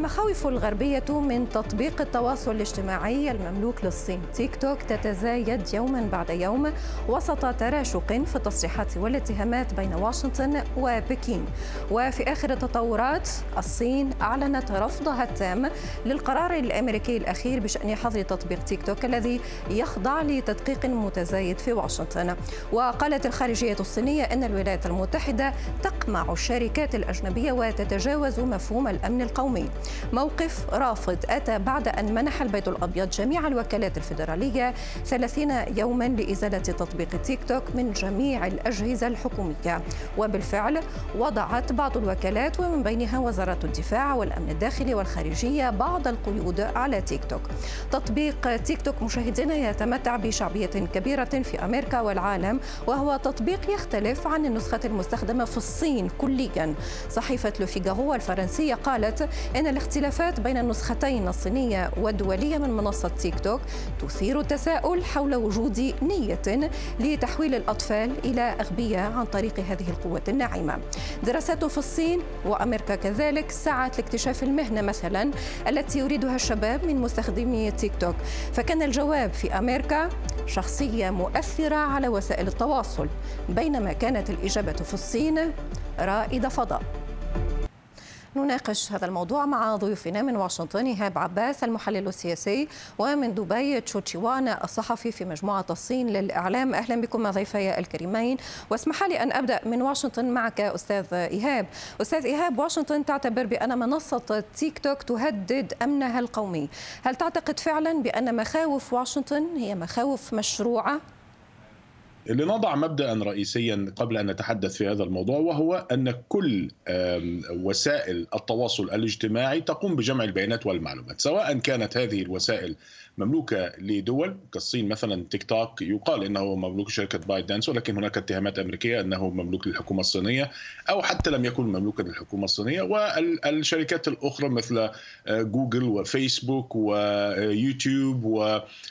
المخاوف الغربية من تطبيق التواصل الاجتماعي المملوك للصين. تيك توك تتزايد يوما بعد يوم وسط تراشق في التصريحات والاتهامات بين واشنطن وبكين. وفي آخر التطورات الصين أعلنت رفضها التام للقرار الأمريكي الأخير بشأن حظر تطبيق تيك توك الذي يخضع لتدقيق متزايد في واشنطن. وقالت الخارجية الصينية أن الولايات المتحدة تقمع الشركات الأجنبية وتتجاوز مفهوم الأمن القومي. موقف رافض أتى بعد أن منح البيت الأبيض جميع الوكالات الفيدرالية 30 يوما لإزالة تطبيق تيك توك من جميع الأجهزة الحكومية. وبالفعل وضعت بعض الوكالات ومن بينها وزارة الدفاع والأمن الداخلي والخارجية بعض القيود على تيك توك. تطبيق تيك توك مشاهدينا يتمتع بشعبية كبيرة في أمريكا والعالم وهو تطبيق يختلف عن النسخة المستخدمة في الصين كليا. صحيفة لوفيغارو الفرنسية قالت إن الاختلافات بين النسختين الصينية والدولية من منصة تيك توك تثير التساؤل حول وجود نية لتحويل الأطفال إلى أغبياء عن طريق هذه القوة الناعمة. دراسات في الصين وأمريكا كذلك سعت لاكتشاف المهنة مثلا التي يريدها الشباب من مستخدمي تيك توك. فكان الجواب في أمريكا شخصية مؤثرة على وسائل التواصل بينما كانت الإجابة في الصين رائد فضاء. نناقش هذا الموضوع مع ضيوفنا من واشنطن إيهاب عباس المحلل السياسي ومن دبي تشوتشيوان الصحفي في مجموعة الصين للإعلام. أهلا بكم ضيفي الكريمين. واسمح لي أن أبدأ من واشنطن معك أستاذ إيهاب. أستاذ إيهاب واشنطن تعتبر بأن منصة تيك توك تهدد أمنها القومي. هل تعتقد فعلا بأن مخاوف واشنطن هي مخاوف مشروعة؟ لنضع مبدا رئيسيا قبل أن نتحدث في هذا الموضوع وهو أن كل وسائل التواصل الاجتماعي تقوم بجمع البيانات والمعلومات. سواء كانت هذه الوسائل مملوكة لدول كالصين مثلا تيك توك يقال إنه مملوك شركة بايت دانس ولكن هناك اتهامات أمريكية أنه مملوك للحكومة الصينية أو حتى لم يكن مملوكا للحكومة الصينية. والشركات الأخرى مثل جوجل وفيسبوك ويوتيوب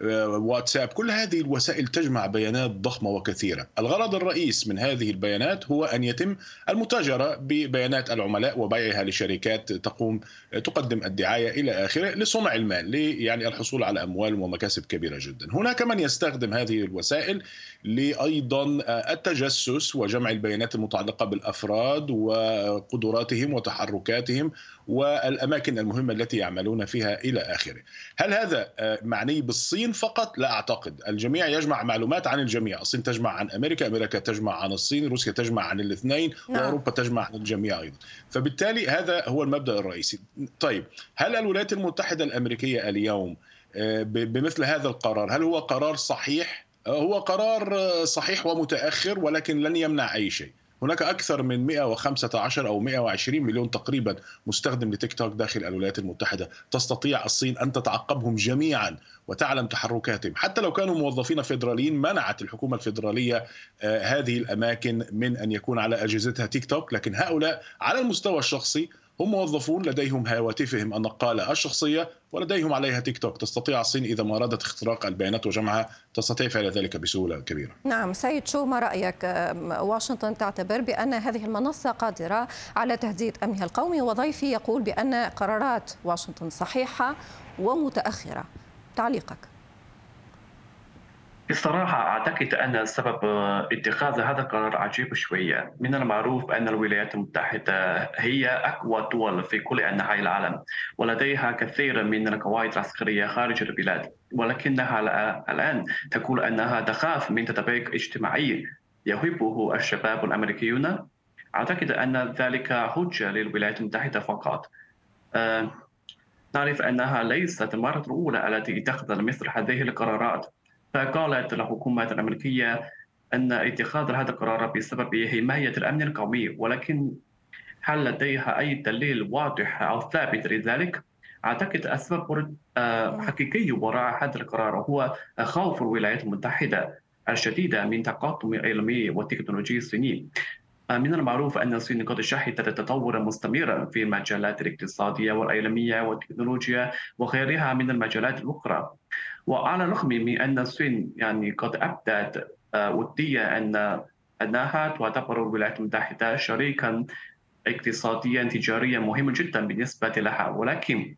وواتساب كل هذه الوسائل تجمع بيانات ضخمة وكثيره الغرض الرئيس من هذه البيانات هو أن يتم المتاجرة ببيانات العملاء وبيعها لشركات تقوم تقدم الدعاية إلى آخره لصنع المال يعني الحصول على أموال ومكاسب كبيرة جدا هناك من يستخدم هذه الوسائل لايضا التجسس وجمع البيانات المتعلقة بالأفراد وقدراتهم وتحركاتهم والأماكن المهمة التي يعملون فيها إلى آخره. هل هذا معني بالصين فقط؟ لا أعتقد، الجميع يجمع معلومات عن الجميع، الصين تجمع عن أمريكا، أمريكا تجمع عن الصين، روسيا تجمع عن الاثنين، نعم. وأوروبا تجمع عن الجميع أيضا. فبالتالي هذا هو المبدأ الرئيسي. طيب، هل الولايات المتحدة الأمريكية اليوم بمثل هذا القرار، هل هو قرار صحيح؟ هو قرار صحيح ومتأخر ولكن لن يمنع أي شيء. هناك أكثر من 115 أو 120 مليون تقريبا مستخدم لتيك توك داخل الولايات المتحدة. تستطيع الصين أن تتعقبهم جميعا وتعلم تحركاتهم. حتى لو كانوا موظفين فيدراليين منعت الحكومة الفيدرالية هذه الأماكن من أن يكون على أجهزتها تيك توك. لكن هؤلاء على المستوى الشخصي هم موظفون لديهم هواتفهم النقالة الشخصية ولديهم عليها تيك توك. تستطيع الصين إذا ما أرادت اختراق البيانات وجمعها تستطيع فعل ذلك بسهولة كبيرة. نعم سيد شو ما رأيك؟ واشنطن تعتبر بأن هذه المنصة قادرة على تهديد أمنها القومي وضيفي يقول بأن قرارات واشنطن صحيحة ومتأخرة. تعليقك. بصراحة أعتقد أن سبب اتخاذ هذا القرار عجيب شوية. من المعروف أن الولايات المتحدة هي أقوى دول في كل أنحاء العالم ولديها كثير من القواعد العسكرية خارج البلاد. ولكنها الآن تقول أنها تخاف من تطبيق اجتماعي يحبه الشباب الأمريكيون. أعتقد أن ذلك حجة للولايات المتحدة فقط. أه نعرف أنها ليست المرة الأولى التي اتخذت مثل هذه القرارات. فقالت الحكومة الأمريكية أن اتخاذ هذا القرار بسبب حماية الأمن القومي ولكن هل لديها أي دليل واضح أو ثابت لذلك؟ أعتقد السبب حقيقي وراء هذا القرار هو خوف الولايات المتحدة الشديدة من تقدم العلمي والتكنولوجي الصيني من المعروف أن الصين قد شهدت تطورا مستمرا في المجالات الاقتصادية والعلمية والتكنولوجيا وغيرها من المجالات الأخرى وعلى الرغم من أن الصين يعني قد أبدت ودية أن أنها تعتبر الولايات المتحدة شريكا اقتصاديا تجاريا مهما جدا بالنسبة لها. ولكن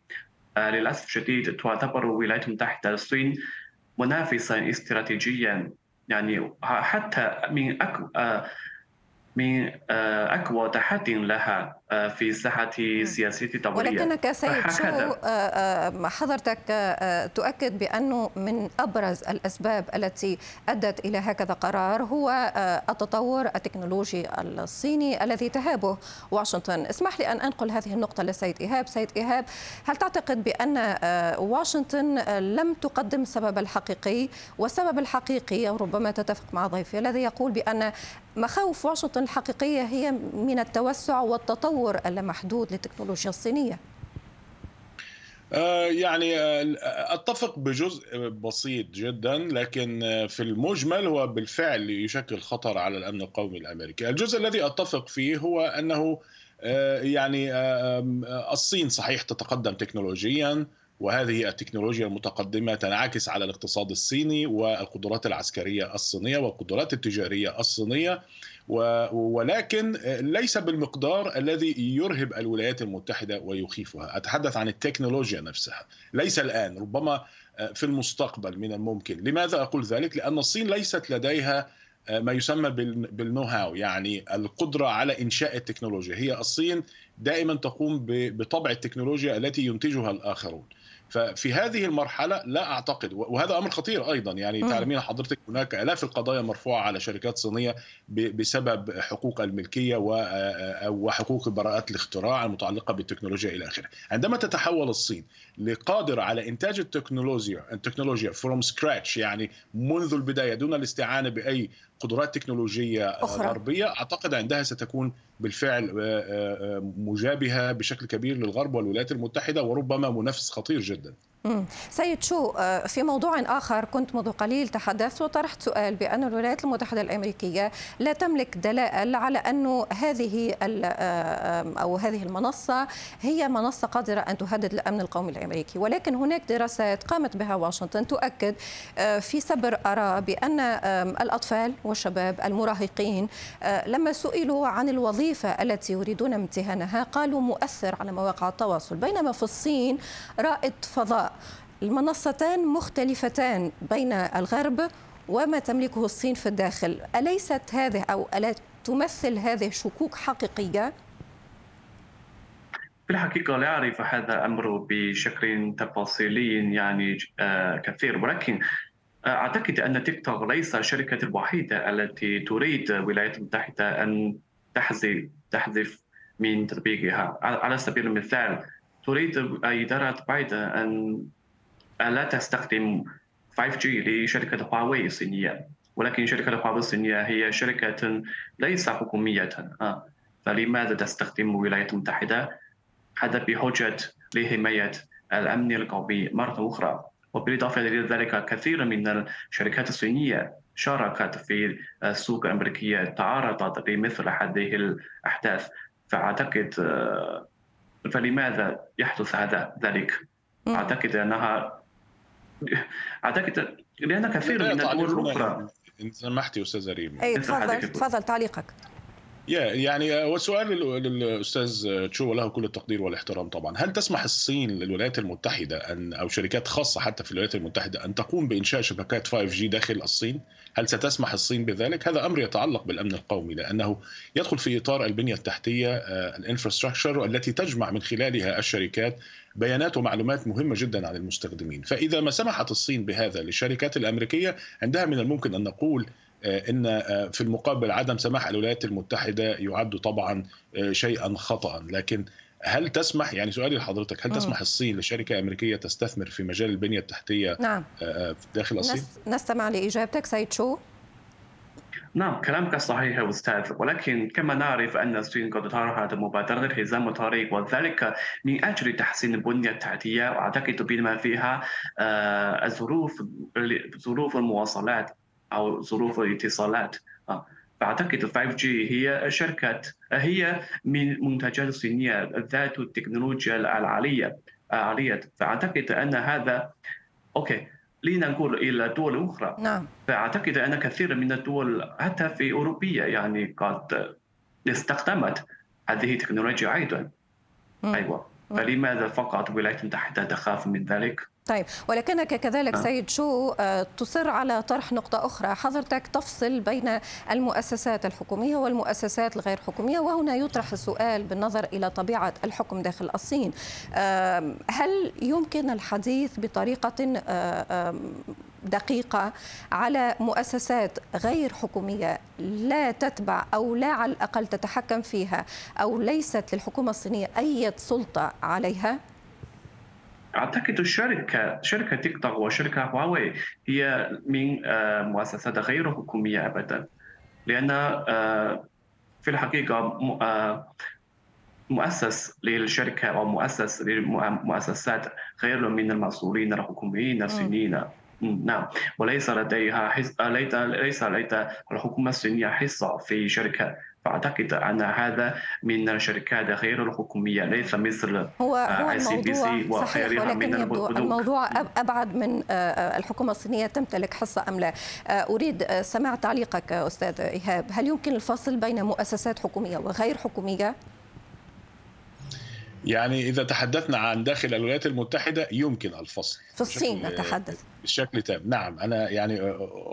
للأسف الشديد تعتبر الولايات المتحدة الصين منافسا استراتيجيا. يعني حتى من أك... من أقوى تحد لها. في الساحة السياسية الدولية ولكنك سيد شو حضرتك تؤكد بأنه من أبرز الأسباب التي أدت إلى هكذا قرار هو التطور التكنولوجي الصيني الذي تهابه واشنطن. اسمح لي أن أنقل هذه النقطة لسيد إيهاب. سيد إيهاب هل تعتقد بأن واشنطن لم تقدم السبب الحقيقي؟ والسبب الحقيقي ربما تتفق مع ضيفي الذي يقول بأن مخاوف واشنطن الحقيقية هي من التوسع والتطور التطور اللامحدود للتكنولوجيا الصينية يعني أتفق بجزء بسيط جدا لكن في المجمل هو بالفعل يشكل خطر على الأمن القومي الأمريكي. الجزء الذي أتفق فيه هو أنه يعني الصين صحيح تتقدم تكنولوجيا وهذه التكنولوجيا المتقدمة تنعكس على الاقتصاد الصيني والقدرات العسكرية الصينية والقدرات التجارية الصينية. ولكن ليس بالمقدار الذي يرهب الولايات المتحدة ويخيفها، أتحدث عن التكنولوجيا نفسها، ليس الآن ربما في المستقبل من الممكن، لماذا أقول ذلك؟ لأن الصين ليست لديها ما يسمى بالنو هاو يعني القدرة على إنشاء التكنولوجيا، هي الصين دائما تقوم بطبع التكنولوجيا التي ينتجها الآخرون. ففي هذه المرحلة لا أعتقد وهذا أمر خطير أيضا. يعني تعلمين حضرتك هناك آلاف القضايا مرفوعة على شركات صينية بسبب حقوق الملكية وحقوق براءات الاختراع المتعلقة بالتكنولوجيا إلى آخره. عندما تتحول الصين لقادرة على إنتاج التكنولوجيا التكنولوجيا from scratch يعني منذ البداية دون الاستعانة بأي قدرات تكنولوجية أخرى. غربية أعتقد عندها ستكون بالفعل مجابهة بشكل كبير للغرب والولايات المتحدة وربما منافس خطير جدا. سيد شو في موضوع آخر كنت منذ قليل تحدثت وطرحت سؤال بأن الولايات المتحدة الأمريكية لا تملك دلائل على أن هذه أو هذه المنصة هي منصة قادرة أن تهدد الأمن القومي الأمريكي. ولكن هناك دراسات قامت بها واشنطن تؤكد في سبر أرى بأن الأطفال والشباب المراهقين لما سئلوا عن الوظيفة التي يريدون امتهانها قالوا مؤثر على مواقع التواصل بينما في الصين رائد فضاء المنصتان مختلفتان بين الغرب وما تملكه الصين في الداخل. أليست هذه أو ألا تمثل هذه شكوك حقيقية؟ في الحقيقة لا أعرف هذا الأمر بشكل تفاصيلي يعني كثير. ولكن أعتقد أن تيك توك ليس الشركة الوحيدة التي تريد الولايات المتحدة أن تحذف تحذف من تطبيقها. على سبيل المثال تريد إدارة بايدن أن لا تستخدم 5G لشركة هواوي الصينية ولكن شركة هواوي الصينية هي شركة ليس حكومية. فلماذا تستخدم الولايات المتحدة؟ هذا بحجة لحماية الأمن القومي مرة أخرى. وبالإضافة إلى ذلك كثير من الشركات الصينية شاركت في السوق الأمريكية تعرضت لمثل هذه الأحداث. فأعتقد فلماذا يحدث هذا ذلك؟ أعتقد انها أعتقد لأن كثير من الدول الاخرى إن سمحتي أستاذ ريم. أي تفضل تفضل تعليقك. يعني والسؤال للأستاذ تشو له كل التقدير والاحترام طبعا. هل تسمح الصين للولايات المتحدة أن أو شركات خاصة حتى في الولايات المتحدة أن تقوم بإنشاء شبكات 5G داخل الصين؟ هل ستسمح الصين بذلك؟ هذا أمر يتعلق بالأمن القومي لأنه يدخل في إطار البنية التحتية الانفراستراكشر التي تجمع من خلالها الشركات بيانات ومعلومات مهمة جدا عن المستخدمين. فإذا ما سمحت الصين بهذا للشركات الأمريكية عندها من الممكن أن نقول إن في المقابل عدم سماح الولايات المتحدة يعد طبعا شيئا خطا لكن هل تسمح يعني سؤالي لحضرتك هل تسمح الصين لشركة أمريكية تستثمر في مجال البنية التحتية نعم. داخل الصين؟ نستمع لإجابتك سيد شو؟ نعم كلامك صحيح يا أستاذ. ولكن كما نعرف أن الصين قد طرحت مبادرة حزام الطريق وذلك من أجل تحسين البنية التحتية. وأعتقد بما فيها الظروف ظروف المواصلات. أو ظروف الاتصالات. فأعتقد 5G هي شركة هي من منتجات الصينيه ذات التكنولوجيا العالية عاليه فأعتقد أن هذا أوكي لنقول إلى دول أخرى. نعم. فأعتقد أن كثير من الدول حتى في أوروبية يعني قد استخدمت هذه التكنولوجيا أيضا. أيوه. فلماذا فقط الولايات المتحده تخاف من ذلك؟ طيب ولكنك كذلك نعم. سيد شو آه، تصر على طرح نقطة أخرى حضرتك تفصل بين المؤسسات الحكومية والمؤسسات الغير حكومية وهنا يطرح السؤال بالنظر إلى طبيعة الحكم داخل الصين هل يمكن الحديث بطريقة دقيقة على مؤسسات غير حكومية لا تتبع أو لا على الأقل تتحكم فيها أو ليست للحكومة الصينية أي سلطة عليها؟ أعتقد الشركة شركة تيك توك وشركة هواوي هي من آه، مؤسسات غير حكومية ابدا لأن آه، في الحقيقة آه، مؤسس للشركة أو مؤسس للمؤسسات غير من المسؤولين الحكوميين الصينيين نعم وليس لديها حس... ليس لدى الحكومة الصينيه حصة في شركه فأعتقد أن هذا من الشركات غير الحكومية ليس مثل هو هو الموضوع صحيح ولكن يبدو الموضوع أبعد من آه، آه، الحكومة الصينية تمتلك حصة أم لا. آه، أريد سماع تعليقك أستاذ إيهاب. هل يمكن الفصل بين مؤسسات حكومية وغير حكومية؟ يعني إذا تحدثنا عن داخل الولايات المتحدة يمكن الفصل. في الصين نتحدث. بشكل تام. نعم أنا يعني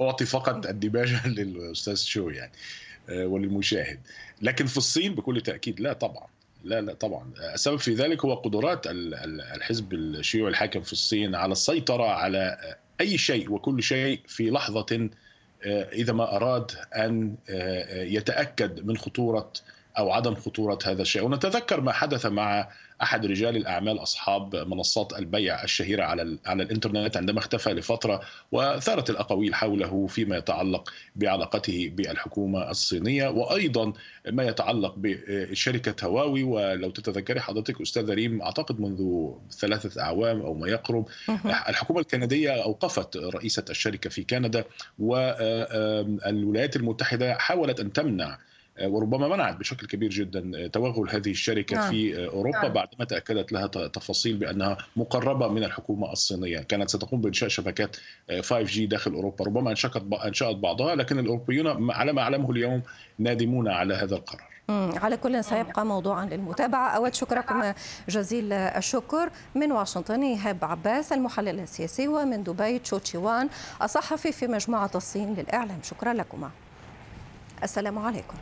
أعطي فقط الدباجة للأستاذ شو يعني آه، وللمشاهد. لكن في الصين بكل تأكيد لا طبعا. لا لا طبعا. السبب في ذلك هو قدرات الحزب الشيوعي الحاكم في الصين على السيطرة على أي شيء وكل شيء في لحظة آه، إذا ما أراد أن آه، يتأكد من خطورة أو عدم خطورة هذا الشيء. ونتذكر ما حدث مع أحد رجال الأعمال أصحاب منصات البيع الشهيرة على على الإنترنت عندما اختفى لفترة وثارت الأقاويل حوله فيما يتعلق بعلاقته بالحكومة الصينية وأيضا ما يتعلق بشركة هواوي. ولو تتذكري حضرتك أستاذ ريم أعتقد منذ ثلاثة أعوام أو ما يقرب الحكومة الكندية أوقفت رئيسة الشركة في كندا والولايات المتحدة حاولت أن تمنع وربما منعت بشكل كبير جدا توغل هذه الشركة نعم. في أوروبا نعم. بعدما تأكدت لها تفاصيل بأنها مقربة من الحكومة الصينية، كانت ستقوم بإنشاء شبكات 5G داخل أوروبا، ربما انشأت انشأت بعضها لكن الأوروبيون على ما أعلمه اليوم نادمون على هذا القرار. على كل سيبقى موضوعا للمتابعة. أود شكركم جزيل الشكر. من واشنطن إيهاب عباس المحلل السياسي ومن دبي تشوتشيوان الصحفي في مجموعة الصين للإعلام. شكرا لكما. السلام عليكم.